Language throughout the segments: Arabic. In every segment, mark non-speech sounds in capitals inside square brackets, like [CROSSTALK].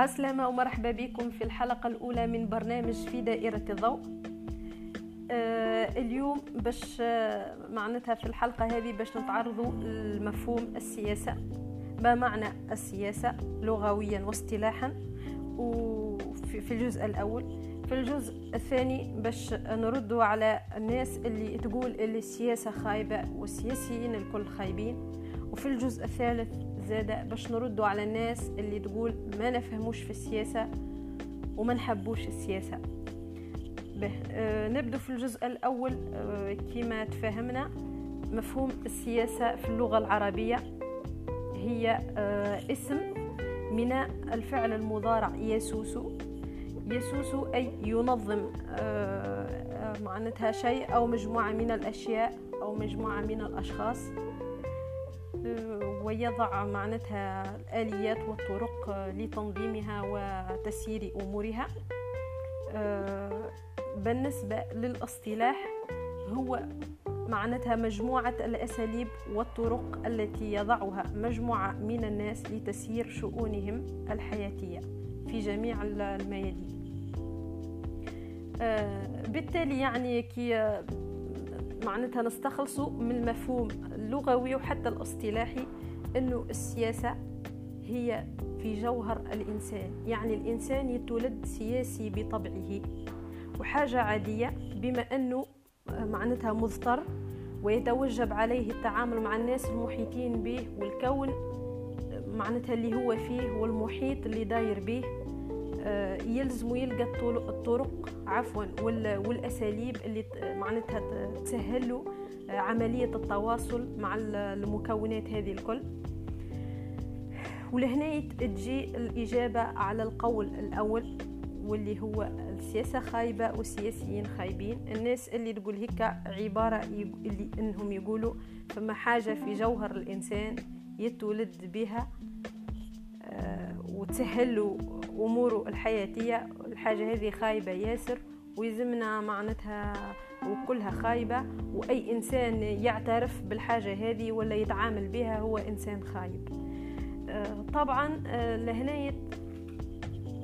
عسلامة ومرحبا بكم في الحلقة الأولى من برنامج في دائرة الضوء. آه اليوم باش آه معناتها في الحلقة هذه باش نتعرضوا لمفهوم السياسة. ما معنى السياسة لغويا واصطلاحا؟ وفي الجزء الأول. في الجزء الثاني باش نردوا على الناس اللي تقول اللي السياسة خايبة والسياسيين الكل خايبين. وفي الجزء الثالث زادة باش نردوا على الناس اللي تقول ما نفهموش في السياسة وما نحبوش السياسة. به آه نبدو في الجزء الأول آه كما تفهمنا مفهوم السياسة في اللغة العربية هي آه اسم من الفعل المضارع يسوس. يسوس أي ينظم آه معناتها شيء أو مجموعة من الأشياء أو مجموعة من الأشخاص. ويضع معناتها الآليات والطرق لتنظيمها وتسيير أمورها. بالنسبة للاصطلاح هو معناتها مجموعة الأساليب والطرق التي يضعها مجموعة من الناس لتسيير شؤونهم الحياتية في جميع الميادين. بالتالي يعني كي معناتها نستخلصوا من المفهوم اللغوي وحتى الاصطلاحي إنه السياسة هي في جوهر الإنسان. يعني الإنسان يتولد سياسي بطبعه وحاجة عادية بما إنه معناتها مضطر ويتوجب عليه التعامل مع الناس المحيطين به والكون معناتها اللي هو فيه والمحيط اللي داير به. يلزم يلقى الطرق عفوا والأساليب اللي معناتها تسهل له عملية التواصل مع المكونات هذه الكل. ولهنا تجي الإجابة على القول الأول واللي هو السياسة خايبة والسياسيين خايبين. الناس اللي تقول هيك عبارة اللي إنهم يقولوا فما حاجة في جوهر الإنسان يتولد بها وتسهل له اموره الحياتية الحاجة هذه خايبة ياسر ويزمنا معناتها وكلها خايبة وأي إنسان يعترف بالحاجة هذه ولا يتعامل بها هو إنسان خايب. طبعا لهنا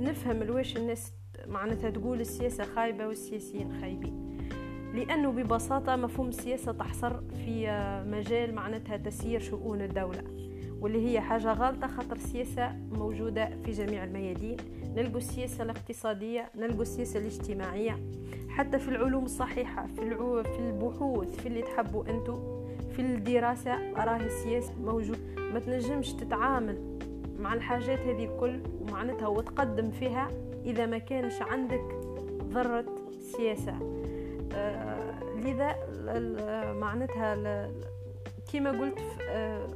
نفهم الواش الناس معناتها تقول السياسة خايبة والسياسيين خايبين. لأنه ببساطة مفهوم السياسة تحصر في مجال معناتها تسيير شؤون الدولة. واللي هي حاجة غلطة خاطر السياسة موجودة في جميع الميادين. نلقوا السياسة الاقتصادية نلقوا السياسة الاجتماعية. حتى في العلوم الصحيحة في, العو... في البحوث في اللي تحبوا أنتو في الدراسة راه السياسة موجود. ما تنجمش تتعامل مع الحاجات هذه الكل ومعناتها وتقدم فيها إذا ما كانش عندك ذرة سياسة. آه لذا معناتها كما قلت آه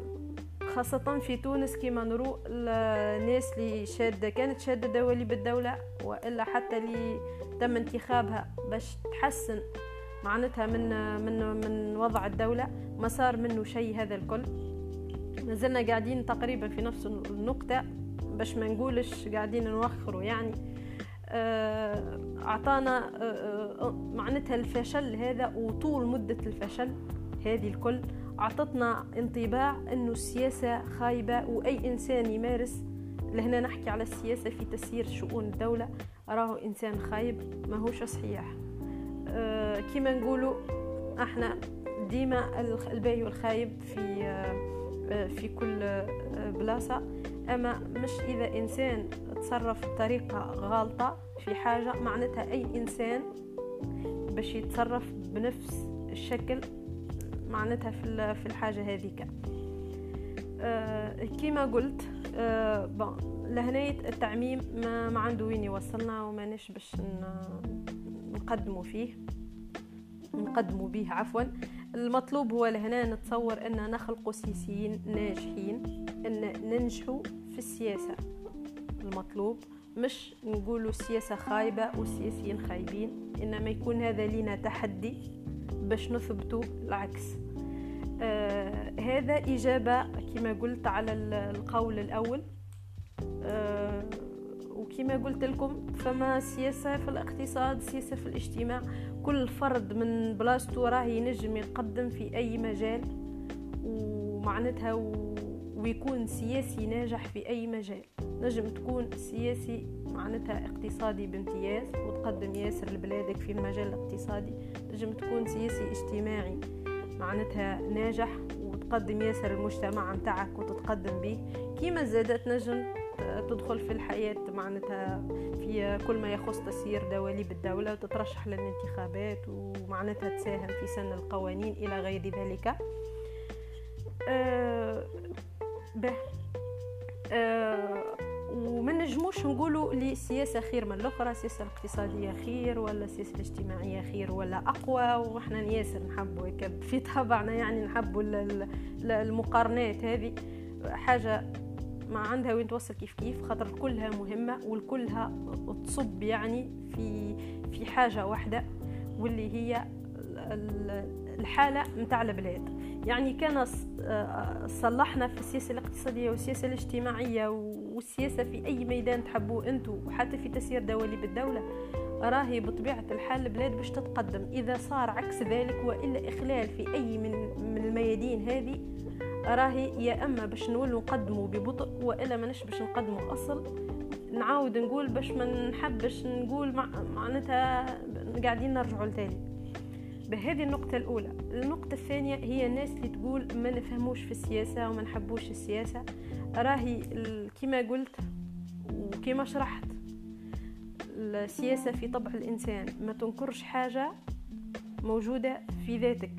خاصة في تونس كما نرو الناس اللي شادة كانت شادة دولي بالدولة وإلا حتى اللي تم انتخابها باش تحسن معناتها من من من وضع الدولة ما صار منه شيء هذا الكل. ما زلنا قاعدين تقريبا في نفس النقطة باش ما نقولش قاعدين نوخروا يعني. أعطانا معناتها الفشل هذا وطول مدة الفشل هذه الكل. أعطتنا انطباع أنه السياسة خايبة وأي إنسان يمارس. لهنا نحكي على السياسة في تسيير شؤون الدولة. راه إنسان خايب ما هوش صحيح. أه كما نقولوا إحنا ديما الباهي والخايب في أه في كل بلاصة. أما مش إذا إنسان تصرف بطريقة غالطة في حاجة معناتها أي إنسان باش يتصرف بنفس الشكل معناتها في في الحاجة هذيك أه كما قلت أه بون لهناية التعميم ما, ما عنده وين يوصلنا وماناش باش نقدموا فيه. نقدموا به عفوا. المطلوب هو لهنا نتصور أن نخلق سياسيين ناجحين أن ننجحوا في السياسة. المطلوب مش نقولوا السياسة خايبة والسياسيين خايبين إنما يكون هذا لنا تحدي. باش نثبتوا العكس. آه هذا إجابة كما قلت على القول الأول. آه وكما قلت لكم فما سياسة في الاقتصاد سياسة في الاجتماع. كل فرد من بلاصتو راه ينجم يقدم في أي مجال ومعناتها ويكون سياسي ناجح في أي مجال. نجم تكون سياسي معناتها اقتصادي بامتياز وتقدم ياسر لبلادك في المجال الاقتصادي. نجم تكون سياسي اجتماعي معناتها ناجح وتقدم ياسر المجتمع متاعك وتتقدم به. كيما زادت نجم تدخل في الحياة معناتها في كل ما يخص تسيير دواليب الدولة وتترشح للانتخابات ومعناتها تساهم في سن القوانين إلى غير ذلك. أه به. أه وما نجموش نقولوا لي السياسة خير من الأخرى السياسة الاقتصادية خير ولا السياسة الاجتماعية خير ولا أقوى. وإحنا ياسر نحبوا في طبعنا يعني نحبوا المقارنات هذه. حاجة ما عندها وين توصل كيف كيف خاطر كلها مهمة والكلها تصب يعني في في حاجة واحدة واللي هي الحالة متاع البلاد. يعني كان صلحنا في السياسة الاقتصادية والسياسة الاجتماعية والسياسة في أي ميدان تحبوه أنتو وحتى في تسيير دواليب الدولة راهي بطبيعة الحال البلاد باش تتقدم. إذا صار عكس ذلك وإلا إخلال في أي من, من الميادين هذه راهي يا أما باش نولوا نقدموا ببطء وإلا ماناش باش نقدموا أصل. نعاود نقول باش ما نحبش نقول مع معناتها قاعدين نرجعوا لتاني بهذه النقطة الأولى. النقطة الثانية هي الناس اللي تقول ما نفهموش في السياسة وما نحبوش السياسة. راهي كما قلت وكما شرحت السياسة في طبع الإنسان. ما تنكرش حاجة موجودة في ذاتك.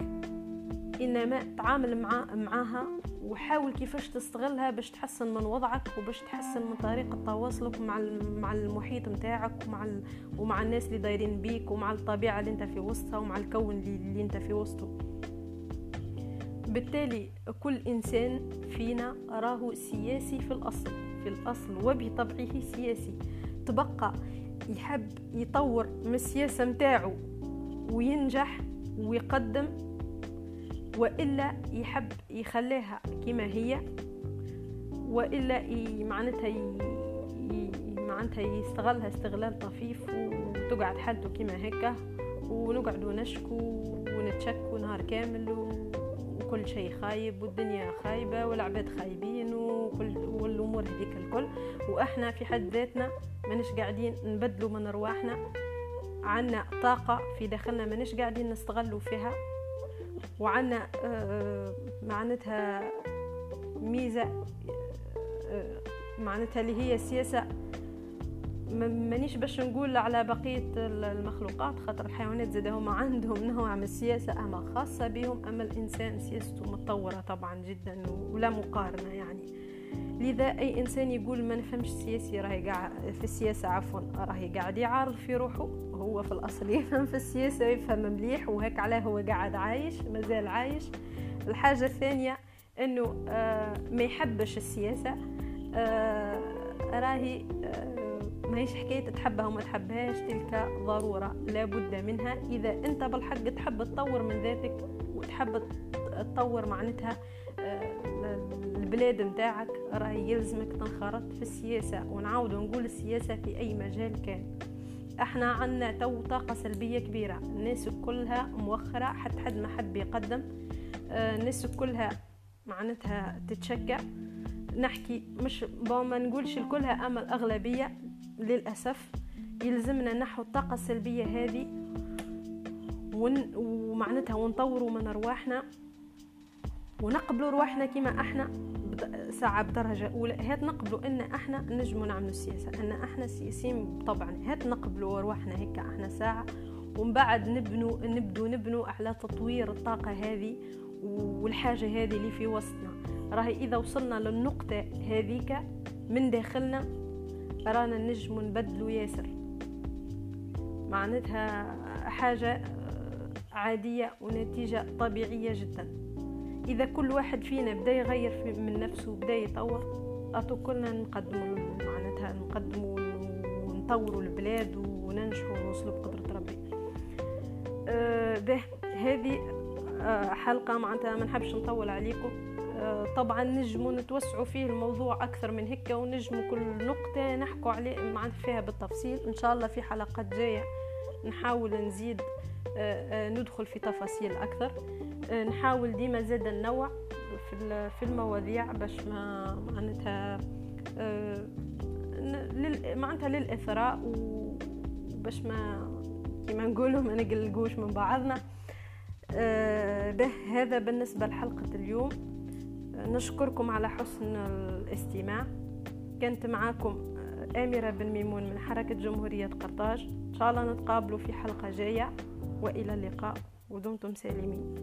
إنما تعامل مع معاها وحاول كيفاش تستغلها باش تحسن من وضعك وباش تحسن من طريقة تواصلك مع مع المحيط نتاعك ومع ومع الناس اللي دايرين بيك ومع الطبيعة اللي أنت في وسطها ومع الكون اللي, اللي أنت في وسطه. بالتالي كل إنسان فينا راهو سياسي في الأصل في الأصل وبطبعه سياسي. تبقى يحب يطور من السياسة متاعه وينجح ويقدم وإلا يحب يخليها كما هي وإلا معناتها معناتها يستغلها استغلال طفيف وتقعد حالته كما هكا ونقعدوا نشكو ونتشكو نهار كامل وكل شيء خايب والدنيا خايبة والعباد خايبين وكل والأمور هذيك الكل. وإحنا في حد ذاتنا ماناش قاعدين نبدلوا من أرواحنا. عنا طاقة في داخلنا ماناش قاعدين نستغلوا فيها. وعندنا آه، معناتها ميزة آه، معناتها اللي هي السياسة مانيش باش نقول على بقية المخلوقات خاطر الحيوانات زاد هما عندهم نوع من السياسة أما خاصة بهم أما الإنسان سياسته متطورة طبعا جدا ولا مقارنة يعني. لذا أي إنسان يقول ما نفهمش السياسي راهي قاعد في السياسة عفوا راهي قاعد يعارض في روحه هو في الأصل [LAUGHS] يفهم في السياسة يفهم مليح وهيك علاه هو قاعد عايش مازال عايش. الحاجة الثانية أنه آه ما يحبش السياسة آه راهي آه ماهيش حكاية تحبها وما تحبهاش تلك ضرورة لابد منها. إذا أنت بالحق تحب تطور من ذاتك وتحب تطور معناتها البلاد نتاعك راهي يلزمك تنخرط في السياسة. ونعاود نقول السياسة في أي مجال كان. إحنا عنا تو طاقة سلبية كبيرة. الناس كلها موخرة حتى حد ما حب يقدم. آه، الناس كلها معناتها تتشكى نحكي مش ما نقولش الكلها أما الأغلبية. للأسف يلزمنا نحو الطاقة السلبية هذه ون... ومعناتها ونطوروا من أرواحنا ونقبلوا رواحنا كما إحنا ساعة بدرجة أولى. هات نقبلوا أن إحنا نجموا نعملوا السياسة أن إحنا سياسيين بطبعنا هات نقبلوا رواحنا هيك إحنا ساعة ومن بعد نبنوا نبدو نبنوا على تطوير الطاقة هذه والحاجة هذه اللي في وسطنا. راهي إذا وصلنا للنقطة هذيك من داخلنا رانا نجموا نبدلوا ياسر. معناتها حاجة عادية ونتيجة طبيعية جداً. إذا كل واحد فينا بدا يغير من نفسه وبدا يطور أتو كلنا نقدموا معناتها نقدموا ونطوروا البلاد وننجحوا ونوصلوا بقدرة ربي. أه به هذه أه حلقة معناتها ما نحبش نطول عليكم. طبعا نجموا نتوسعوا فيه الموضوع أكثر من هيك ونجموا كل نقطة نحكوا عليه معناتها فيها بالتفصيل. إن شاء الله في حلقات جاية نحاول نزيد أه، أه، ندخل في تفاصيل أكثر. نحاول ديما زاد النوع في المواضيع باش ما معناتها آه، معناتها للإثراء وباش ما كيما نقولوا ما نقلقوش من بعضنا. آه، به هذا بالنسبة لحلقة اليوم. نشكركم على حسن الاستماع. كانت معاكم آمرة بن ميمون من حركة جمهورية قرطاج. إن شاء الله نتقابلوا في حلقة جاية وإلى اللقاء ودمتم سالمين.